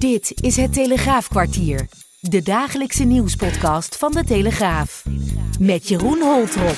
Dit is het Telegraafkwartier. De dagelijkse nieuwspodcast van de Telegraaf. Met Jeroen Holtrop.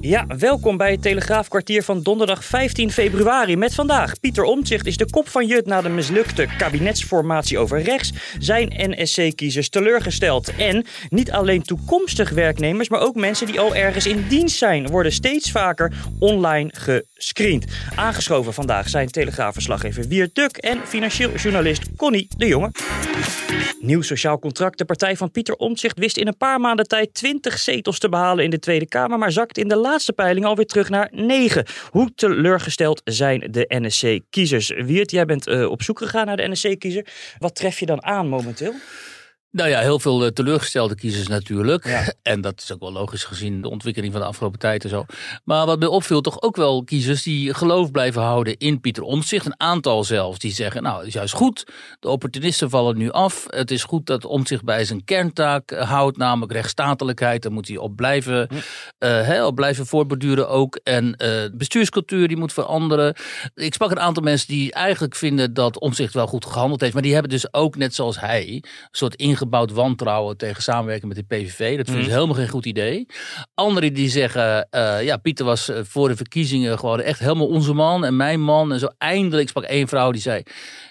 Ja, welkom bij het Telegraafkwartier van donderdag 15 februari. Met vandaag, Pieter Omtzigt is de kop van Jut na de mislukte kabinetsformatie over rechts. Zijn NSC-kiezers teleurgesteld. En niet alleen toekomstig werknemers, maar ook mensen die al ergens in dienst zijn, worden steeds vaker online gescreend. Aangeschoven vandaag zijn Telegraafverslaggever Wiert Duk en financieel journalist Connie de Jonge. Nieuw sociaal contract. De partij van Pieter Omtzigt wist in een paar maanden tijd 20 zetels te behalen in de Tweede Kamer, maar zakt in de laatste peiling alweer terug naar 9. Hoe teleurgesteld zijn de NSC-kiezers? Wiert, jij bent uh, op zoek gegaan naar de NSC-kiezer. Wat tref je dan aan momenteel? Nou ja, heel veel teleurgestelde kiezers natuurlijk. Ja. En dat is ook wel logisch gezien de ontwikkeling van de afgelopen tijd en zo. Maar wat mij opviel, toch ook wel kiezers die geloof blijven houden in Pieter Omtzigt. Een aantal zelfs die zeggen, nou het is juist goed. De opportunisten vallen nu af. Het is goed dat Omtzigt bij zijn kerntaak houdt, namelijk rechtsstatelijkheid. Daar moet hij op blijven, hm. uh, op blijven voortborduren ook. En uh, bestuurscultuur die moet veranderen. Ik sprak een aantal mensen die eigenlijk vinden dat Omtzigt wel goed gehandeld heeft. Maar die hebben dus ook, net zoals hij, een soort ingebouwd gebouwd wantrouwen tegen samenwerking met de PVV. Dat vinden ze mhm. helemaal geen goed idee. Anderen die zeggen, uh, ja, Pieter was eh, voor de verkiezingen gewoon echt helemaal onze man en mijn man. En zo eindelijk sprak één vrouw die zei,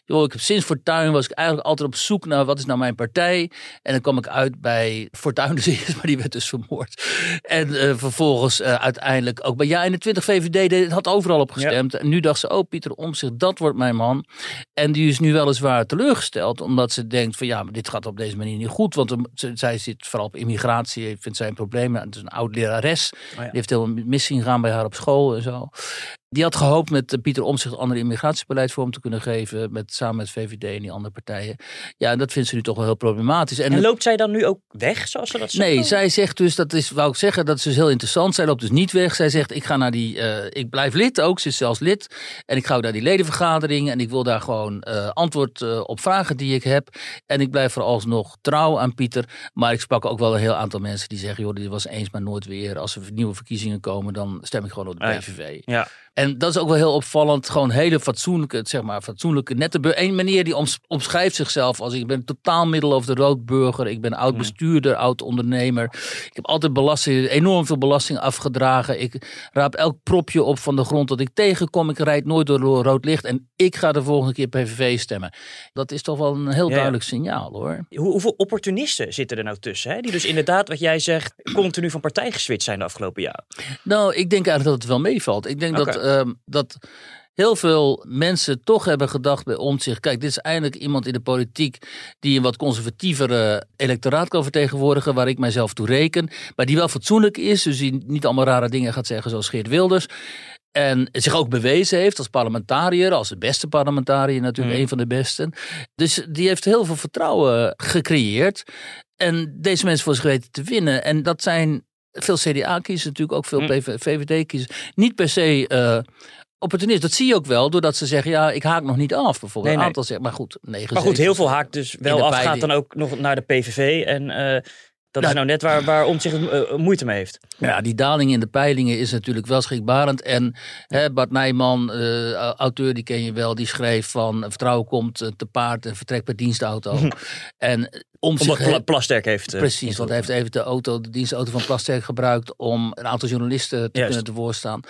joh, ik heb sinds Fortuyn was ik eigenlijk altijd op zoek naar wat is nou mijn partij. En dan kwam ik uit bij Fortuyn dus eerst, maar die werd dus vermoord. En uh, vervolgens uh, uiteindelijk ook bij Ja 21 VVD had overal op gestemd. En nu dacht ze, oh Pieter Omtzigt, dat wordt mijn man. En die is nu weliswaar teleurgesteld, omdat ze denkt van ja, maar dit gaat op deze manier niet goed. Want zij zit vooral op immigratie, vindt zij een probleem. Het is een oud lerares, oh die heeft heel missie gaan bij haar op school en zo. Die had gehoopt met Pieter Omtzigt andere immigratiebeleid vorm te kunnen geven. Met, samen met VVD en die andere partijen. Ja, en dat vindt ze nu toch wel heel problematisch. En, loopt zij dan nu ook weg, zoals ze dat zegt? Nee, zij zegt dus, dat is, wou ik zeggen, dat is dus heel interessant. Zij loopt dus niet weg. Zij zegt, ik ga naar die, uh, ik blijf lid ook. Ze is zelfs lid. En ik ga ook naar die ledenvergadering. En ik wil daar gewoon uh, antwoord uh, op vragen die ik heb. En ik blijf vooralsnog trouw aan Pieter. Maar ik sprak ook wel een heel aantal mensen die zeggen, joh, dit was eens maar nooit weer. Als er nieuwe verkiezingen komen, dan stem ik gewoon op de PVV. ja. En dat is ook wel heel opvallend. Gewoon hele fatsoenlijke, zeg maar, fatsoenlijke nette Een meneer die omschrijft zichzelf als ik ben totaal middel of de roodburger. Ik ben oud hmm. bestuurder, oud ondernemer. Ik heb altijd belasting, enorm veel belasting afgedragen. Ik raap elk propje op van de grond dat ik tegenkom. Ik rijd nooit door rood licht. En ik ga de volgende keer PVV stemmen. Dat is toch wel een heel duidelijk signaal hoor. hoeveel opportunisten zitten er nou tussen? Hè? Die dus inderdaad, wat jij zegt, continu van partij geswitcht zijn de afgelopen jaren. Nou, ik denk eigenlijk dat het wel meevalt. Ik denk dat Ehm, dat heel veel mensen toch hebben gedacht bij Omtzigt... kijk, dit is eindelijk iemand in de politiek... die een wat conservatievere electoraat kan vertegenwoordigen... waar ik mijzelf toe reken. Maar die wel fatsoenlijk is, dus die niet allemaal rare dingen gaat zeggen... zoals Geert Wilders. En zich ook bewezen heeft als parlementariër, als de beste parlementariër natuurlijk, mm. een van de besten. Dus die heeft heel veel vertrouwen gecreëerd. En deze mensen voor zich weten te winnen. En dat zijn veel CDA-kiezers natuurlijk, ook veel hm. VVD-kiezers. Niet per se uh, opportunist. Dat zie je ook wel, doordat ze zeggen, ja, ik haak nog niet af. Bijvoorbeeld een aantal maar goed, negen Maar goed, heel veel haakt dus wel af, gaat dan ook nog naar de PVV. En uh, dat is nou net waar, waar Omtzigt uh, moeite mee heeft. Ja, die daling in de peilingen is natuurlijk wel schrikbarend. En hè, Bart Nijman, uh, auteur, die ken je wel, die schreef van vertrouwen komt te paard en vertrekt per dienstauto. en om Omdat Plasterk heeft. Eh, precies, want hij heeft even de auto, de dienstauto van Plasterk gebruikt om een aantal journalisten te kunnen te voorstaan.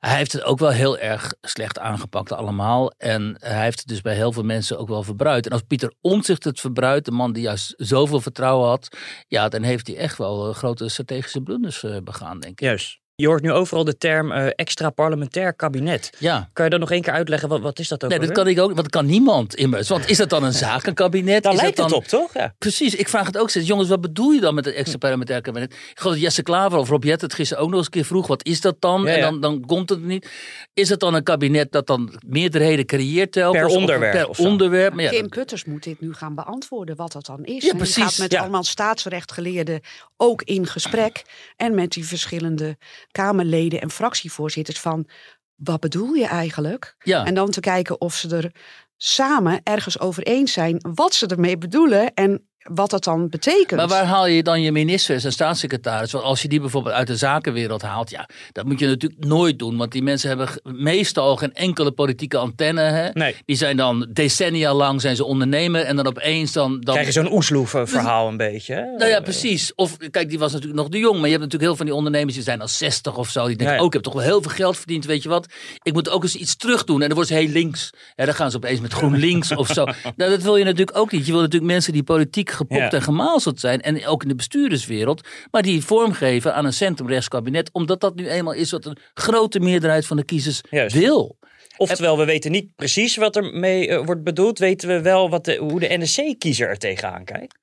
Hij heeft het ook wel heel erg slecht aangepakt allemaal. En hij heeft het dus bij heel veel mensen ook wel verbruikt. En als Pieter Omtzigt het verbruikt, de man die juist zoveel vertrouwen had, ja, dan heeft hij echt wel grote strategische blunders eh, begaan, denk ik. Juist. Je hoort nu overal de term uh, extra parlementair kabinet. Ja. Kan je dat nog één keer uitleggen? Wat, wat is dat ook? Nee, dat kan ik ook. Want dat kan niemand immers. Want is dat dan een zakenkabinet? Daar is lijkt dat dan... het op, toch? Ja. Precies. Ik vraag het ook steeds. Jongens, wat bedoel je dan met het extra parlementair kabinet? Ik geloof dat Jesse Klaver of Rob Jett het gisteren ook nog eens een keer vroeg. Wat is dat dan? Ja, ja. En dan, dan komt het niet. Is het dan een kabinet dat dan meerderheden creëert telkens? Per Of onderwerp Per of zo? onderwerp. Maar ja, Kim Putters moet dit nu gaan beantwoorden, wat dat dan is. Ja, En die precies, gaat met ja. allemaal staatsrechtgeleerden ook in gesprek. En met die verschillende Kamerleden en fractievoorzitters van... wat bedoel je eigenlijk? ja. En dan te kijken of ze er samen ergens over eens zijn wat ze ermee bedoelen en wat dat dan betekent. Maar waar haal je dan je ministers en staatssecretaris? Want als je die bijvoorbeeld uit de zakenwereld haalt, ja, dat moet je natuurlijk nooit doen. Want die mensen hebben meestal geen enkele politieke antenne. Hè? Nee. Die zijn dan decennia lang zijn ze ondernemer en dan opeens dan... dan Krijg je zo'n oesloef-verhaal een beetje. Hè? Nou ja, precies. Of kijk, die was natuurlijk nog de jong. Maar je hebt natuurlijk heel veel van die ondernemers die zijn al 60 of zo. Die denken, ja. oh, ik heb toch wel heel veel geld verdiend. Weet je wat? Ik moet ook eens iets terug doen. En dan wordt ze heel links. Ja, dan gaan ze opeens met GroenLinks of zo. Nou, dat wil je natuurlijk ook niet. Je wil natuurlijk mensen die politiek gepopt Ja. en gemazeld zijn. En ook in de bestuurderswereld. Maar die vormgeven aan een centrumrechtskabinet. Omdat dat nu eenmaal is wat een grote meerderheid van de kiezers Juist. wil. Oftewel, we weten niet precies wat er mee eh, wordt bedoeld. Weten we wel wat de, hoe de NSC-kiezer er tegenaan kijkt?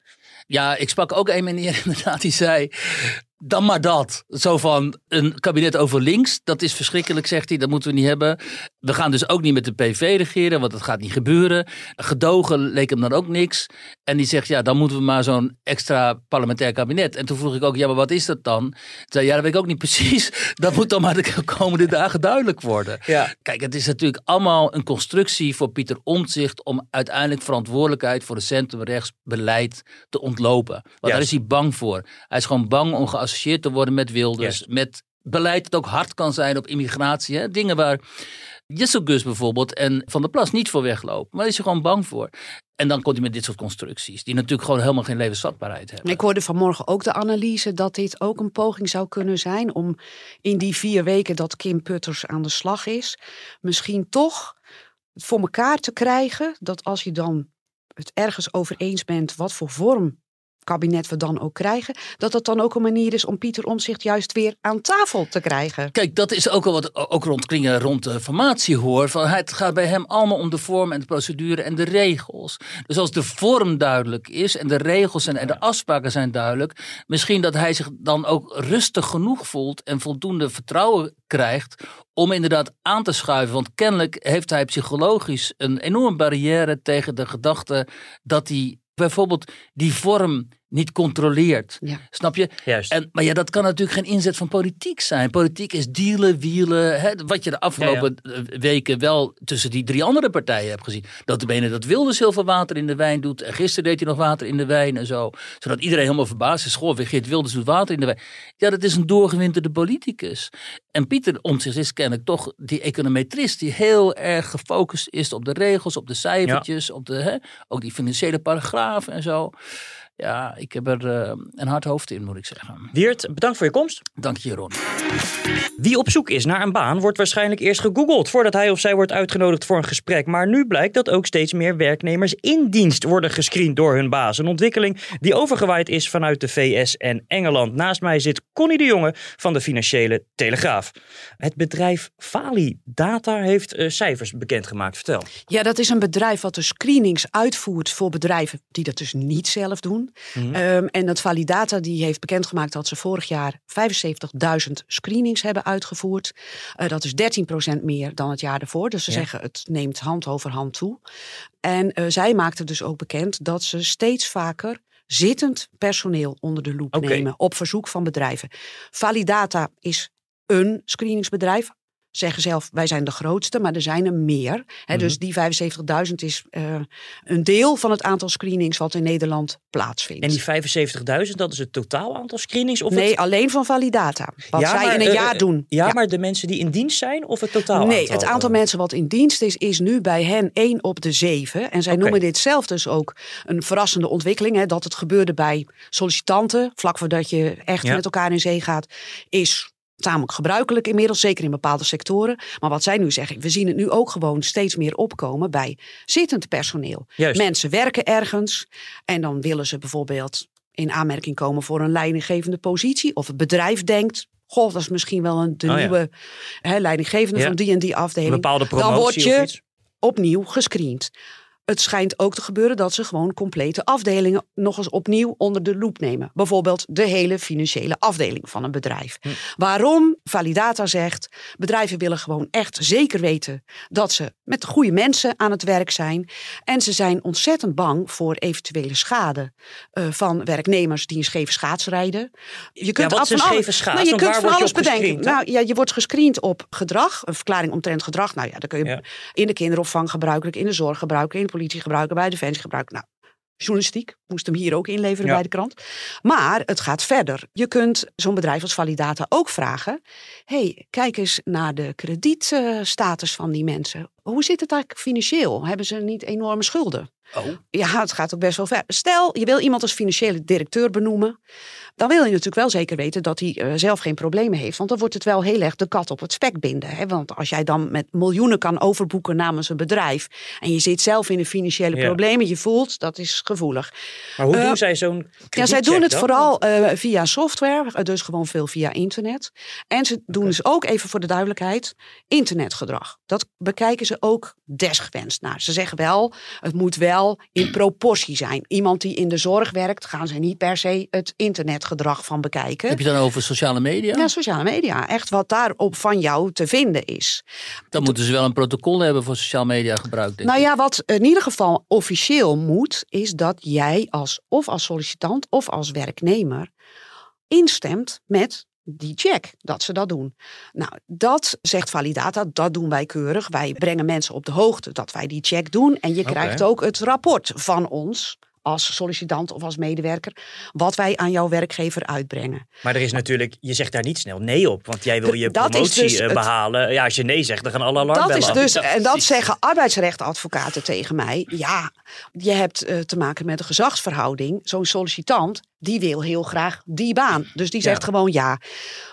Ja, ik sprak ook een meneer inderdaad die zei. Dan maar dat. Zo van een kabinet over links. Dat is verschrikkelijk, zegt hij. Dat moeten we niet hebben. We gaan dus ook niet met de PV regeren, want dat gaat niet gebeuren. Gedogen leek hem dan ook niks. En die zegt, ja, dan moeten we maar zo'n extra parlementair kabinet. En toen vroeg ik ook, ja, maar wat is dat dan? Toen zei ja, dat weet ik ook niet precies. Dat moet dan maar de komende dagen duidelijk worden. Ja. Kijk, het is natuurlijk allemaal een constructie voor Pieter Omtzigt om uiteindelijk verantwoordelijkheid voor het centrumrechtsbeleid te ontlopen. Want daar is hij bang voor. Hij is gewoon bang om geassocieerd te worden met Wilders, met beleid dat ook hard kan zijn op immigratie. Hè? Dingen waar Jesselgus bijvoorbeeld en Van der Plas niet voor weglopen. Maar daar is hij gewoon bang voor. En dan komt hij met dit soort constructies, die natuurlijk gewoon helemaal geen levensvatbaarheid hebben. Ik hoorde vanmorgen ook de analyse dat dit ook een poging zou kunnen zijn om in die vier weken dat Kim Putters aan de slag is, misschien toch het voor elkaar te krijgen dat als je dan het ergens over eens bent wat voor vorm kabinet we dan ook krijgen, dat dat dan ook een manier is om Pieter Omtzigt juist weer aan tafel te krijgen. Kijk, dat is ook al wat ook rond kringen rond de formatie hoor. Van, het gaat bij hem allemaal om de vorm en de procedure en de regels. Dus als de vorm duidelijk is en de regels en, en de afspraken zijn duidelijk, misschien dat hij zich dan ook rustig genoeg voelt en voldoende vertrouwen krijgt om inderdaad aan te schuiven. Want kennelijk heeft hij psychologisch een enorme barrière tegen de gedachte dat hij bijvoorbeeld die vorm niet controleert. Ja. Snap je? Juist. En, maar ja, dat kan natuurlijk geen inzet van politiek zijn. Politiek is dealen, wielen. Hè, wat je de afgelopen eh, weken wel tussen die drie andere partijen hebt gezien. Dat de bene dat Wilders heel veel water in de wijn doet. En gisteren deed hij nog water in de wijn en zo. Zodat iedereen helemaal verbaasd is. Goh, Geert Wilders doet water in de wijn. Ja, dat is een doorgewinterde politicus. En Pieter Omtzigt is kennelijk toch die econometrist. Die heel erg gefocust is op de regels, op de cijfertjes. Op de, hè, ook die financiële paragrafen en zo. Ja, ik heb er eh, een hard hoofd in, moet ik zeggen. Wiert, bedankt voor je komst. Dank je, Ron. Wie op zoek is naar een baan wordt waarschijnlijk eerst gegoogeld voordat hij of zij wordt uitgenodigd voor een gesprek. Maar nu blijkt dat ook steeds meer werknemers in dienst worden gescreend door hun baas. Een ontwikkeling die overgewaaid is vanuit de VS en Engeland. Naast mij zit Connie de Jonge van de Financiële Telegraaf. Het bedrijf Fali Data heeft eh, cijfers bekendgemaakt. Vertel. Ja, dat is een bedrijf wat de screenings uitvoert voor bedrijven die dat dus niet zelf doen. Ehm, en dat Validata die heeft bekendgemaakt dat ze vorig jaar 75.000 screenings hebben uitgevoerd. Eh, dat is 13% meer dan het jaar ervoor. Dus ze Ja. zeggen het neemt hand over hand toe. En eh, zij maakten dus ook bekend dat ze steeds vaker zittend personeel onder de loep nemen op verzoek van bedrijven. Validata is een screeningsbedrijf. Zeggen zelf, wij zijn de grootste, maar er zijn er meer. Dus die 75.000 is eh, een deel van het aantal screenings wat in Nederland plaatsvindt. En die 75.000, dat is het totaal aantal screenings? Of nee, het... alleen van Validata. Wat Ja, zij maar, in een eh, jaar doen. Ja, maar de mensen die in dienst zijn of het totaal Nee, aantal? het aantal eh? mensen wat in dienst is, is nu bij hen 1 op de 7. En zij noemen dit zelf dus ook een verrassende ontwikkeling. Hè, dat het gebeurde bij sollicitanten, vlak voordat je echt Ja. met elkaar in zee gaat, is tamelijk gebruikelijk inmiddels, zeker in bepaalde sectoren. Maar wat zij nu zeggen, we zien het nu ook gewoon steeds meer opkomen bij zittend personeel. Juist. Mensen werken ergens en dan willen ze bijvoorbeeld in aanmerking komen voor een leidinggevende positie. Of het bedrijf denkt, goh, dat is misschien wel een, de Oh ja. nieuwe hè, leidinggevende Ja. van die en die Een afdeling. Dan word je opnieuw gescreend. Het schijnt ook te gebeuren dat ze gewoon complete afdelingen nog eens opnieuw onder de loep nemen. Bijvoorbeeld de hele financiële afdeling van een bedrijf. Hm. Waarom? Validata zegt, bedrijven willen gewoon echt zeker weten dat ze met de goede mensen aan het werk zijn. En ze zijn ontzettend bang voor eventuele schade eh, van werknemers die een scheve schaats rijden. Je kunt wat is scheve schaats? Nou, je kunt van alles op bedenken. Nou ja, je wordt gescreend op gedrag, een verklaring omtrent gedrag. Nou ja, dan kun je Ja. in de kinderopvang gebruikelijk, in de zorg gebruiken, in de politie gebruiken, bij defensie gebruiken. Nou, journalistiek moest hem hier ook inleveren Ja. bij de krant. Maar het gaat verder. Je kunt zo'n bedrijf als Validata ook vragen: hey, kijk eens naar de kredietstatus van die mensen. Hoe zit het eigenlijk financieel? Hebben ze niet enorme schulden? Oh. Ja, het gaat ook best wel ver. Stel, je wil iemand als financiële directeur benoemen. Dan wil je natuurlijk wel zeker weten dat hij eh, zelf geen problemen heeft. Want dan wordt het wel heel erg de kat op het spek binden. Hè? Want als jij dan met miljoenen kan overboeken namens een bedrijf. en je zit zelf in de financiële Ja. problemen, je voelt dat is gevoelig. Maar hoe Eh, doen zij zo'n Ja, zij doen het dan? vooral eh, via software, dus gewoon veel via internet. En ze doen dus ook, even voor de duidelijkheid, internetgedrag. Dat bekijken ze ook desgewenst naar. Ze zeggen wel, het moet wel in proportie zijn. Iemand die in de zorg werkt, gaan ze niet per se het internetgedrag van bekijken. Heb je dan over sociale media? Ja, sociale media. Echt wat daarop van jou te vinden is. Dan moeten ze wel een protocol hebben voor sociale media gebruik. Denk Nou ja, wat in ieder geval officieel moet, is dat jij als of als sollicitant of als werknemer instemt met die check, dat ze dat doen. Nou, dat zegt Validata, dat doen wij keurig. Wij brengen mensen op de hoogte dat wij die check doen. En je krijgt ook het rapport van ons als sollicitant of als medewerker, wat wij aan jouw werkgever uitbrengen. Maar er is natuurlijk, je zegt daar niet snel nee op, want jij wil je Dat promotie dus eh, het- behalen. Ja, als je nee zegt, dan gaan alle alarmbellen Dat is dus, en dat zeggen arbeidsrechtadvocaten tegen mij. Ja, je hebt eh, te maken met een gezagsverhouding. Zo'n sollicitant, die wil heel graag die baan. Dus die zegt Ja. gewoon ja.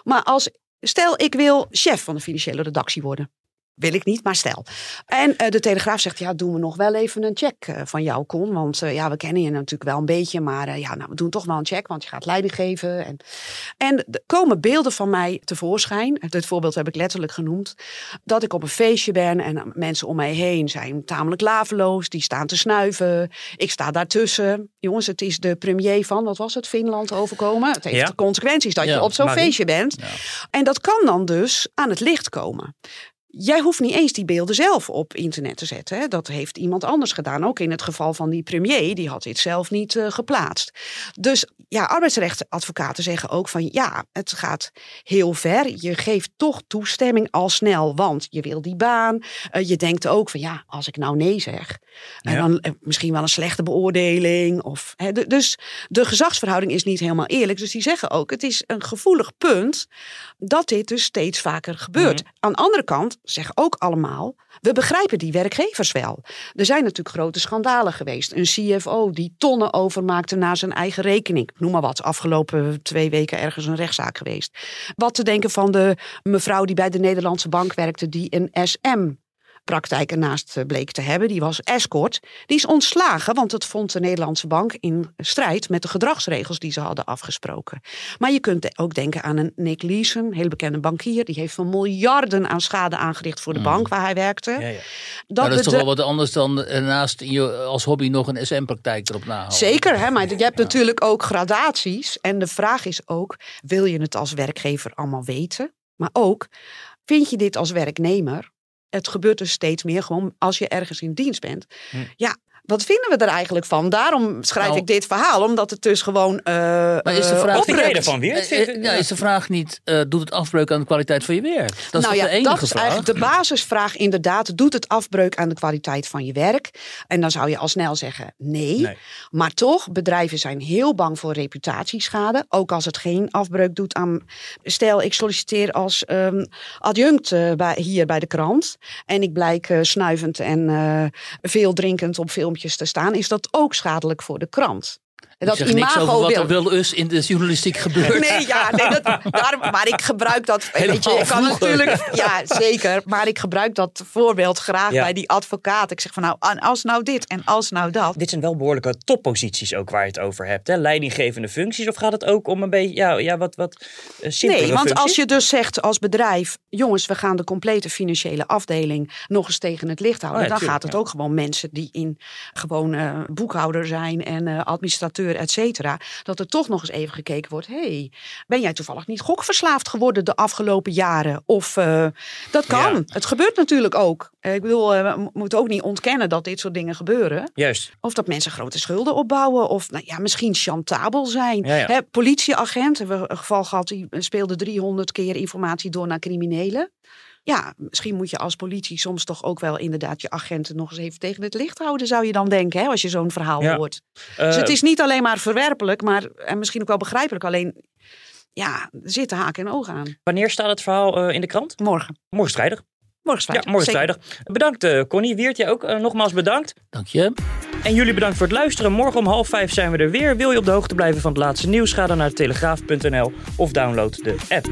Maar als, stel ik wil chef van de financiële redactie worden. Wil ik niet, maar stel. En eh, de Telegraaf zegt, ja, doen we nog wel even een check eh, van jou, Con. Want eh, ja, we kennen je natuurlijk wel een beetje. Maar ja, nou, we doen toch wel een check, want je gaat leiding geven. En, en er komen beelden van mij tevoorschijn. Dit voorbeeld heb ik letterlijk genoemd. Dat ik op een feestje ben en mensen om mij heen zijn tamelijk laveloos. Die staan te snuiven. Ik sta daartussen. Jongens, het is de premier van, wat was het, Finland overkomen. Het heeft Ja. de consequenties dat Ja, je op zo'n feestje bent. Ja. En dat kan dan dus aan het licht komen. Jij hoeft niet eens die beelden zelf op internet te zetten. Hè? Dat heeft iemand anders gedaan. Ook in het geval van die premier, die had dit zelf niet eh, geplaatst. Dus ja, arbeidsrechtadvocaten zeggen ook van ja, het gaat heel ver. Je geeft toch toestemming al snel, want je wil die baan. Eh, je denkt ook van ja, als ik nou nee zeg, en Ja. dan eh, misschien wel een slechte beoordeling. Of, hè, de- dus de gezagsverhouding is niet helemaal eerlijk. Dus die zeggen ook, het is een gevoelig punt dat dit dus steeds vaker gebeurt. Aan de andere kant zeggen ook allemaal, we begrijpen die werkgevers wel. Er zijn natuurlijk grote schandalen geweest. Een CFO die tonnen overmaakte naar zijn eigen rekening. Noem maar wat, afgelopen twee weken ergens een rechtszaak geweest. Wat te denken van de mevrouw die bij de Nederlandse bank werkte, die een SM praktijk ernaast eh, bleek te hebben. Die was escort. Die is ontslagen, want het vond de Nederlandse bank in strijd met de gedragsregels die ze hadden afgesproken. Maar je kunt ook denken aan een Nick Leeson, een hele bekende bankier. Die heeft van miljarden aan schade aangericht voor de bank waar hij werkte. Ja, ja. Dat, Maar dat is toch wel wat anders dan eh, naast je, als hobby nog een SM-praktijk erop nahouden. Zeker, hè, maar je hebt natuurlijk ook gradaties. En de vraag is ook, wil je het als werkgever allemaal weten? Maar ook, vind je dit als werknemer? Het gebeurt dus steeds meer gewoon als je ergens in dienst bent. Hm. Ja, wat vinden we er eigenlijk van? Daarom schrijf Nou- ik dit verhaal, omdat het dus gewoon eh Maar is de eh, vraag- oprukt. ervan weer? Eh, eh, ja, is de vraag niet, eh, doet het afbreuk aan de kwaliteit van je werk? Dat is nou ja, de enige dat is vraag? eigenlijk de basisvraag inderdaad. Doet het afbreuk aan de kwaliteit van je werk? En dan zou je al snel zeggen nee. Nee. Maar toch, bedrijven zijn heel bang voor reputatieschade. Ook als het geen afbreuk doet aan... Stel, ik solliciteer als ehm, adjunct eh, bij, hier bij de krant. En ik blijk eh, snuivend en eh, veel drinkend op filmpjes te staan. Is dat ook schadelijk voor de krant? Dat zeg niks over wat er wel eens in de journalistiek gebeurt. Nee, ja, nee, dat, daarom, maar ik gebruik dat. weet je, ik kan natuurlijk. Ja, zeker. Maar ik gebruik dat voorbeeld graag bij die advocaat. Ik zeg van nou, als nou dit en als nou dat. Dit zijn wel behoorlijke topposities ook waar je het over hebt. Hè? Leidinggevende functies. Of gaat het ook om een beetje ja, ja, wat, wat uh, Nee, want als je dus zegt als bedrijf: jongens, we gaan de complete financiële afdeling nog eens tegen het licht houden. Oh dan gaat het ook gewoon mensen die in gewoon uh, boekhouder zijn en uh, administrateur, et cetera. Dat er toch nog eens even gekeken wordt: hey, ben jij toevallig niet gokverslaafd geworden de afgelopen jaren? Of dat kan. Het gebeurt natuurlijk ook. ik bedoel, we moeten ook niet ontkennen dat dit soort dingen gebeuren. Juist. Of dat mensen grote schulden opbouwen. Of nou ja, misschien chantabel zijn. Hè, politieagent, hebben we een geval gehad, die speelde 300 keer informatie door naar criminelen. Ja, misschien moet je als politie soms toch ook wel inderdaad je agenten nog eens even tegen het licht houden, zou je dan denken, hè, als je zo'n verhaal hoort. dus het eh, is niet alleen maar verwerpelijk, maar en misschien ook wel begrijpelijk. Alleen, ja, er zitten haken en ogen aan. Wanneer staat het verhaal uh, in de krant? Morgen. Morgen vrijdag. Morgen vrijdag. Ja, morgen vrijdag. Bedankt uh, Connie. Wiert, jij ook nogmaals bedankt. Dank je. En jullie bedankt voor het luisteren. Morgen om half vijf zijn we er weer. Wil je op de hoogte blijven van het laatste nieuws? Ga dan naar telegraaf.nl of download de app.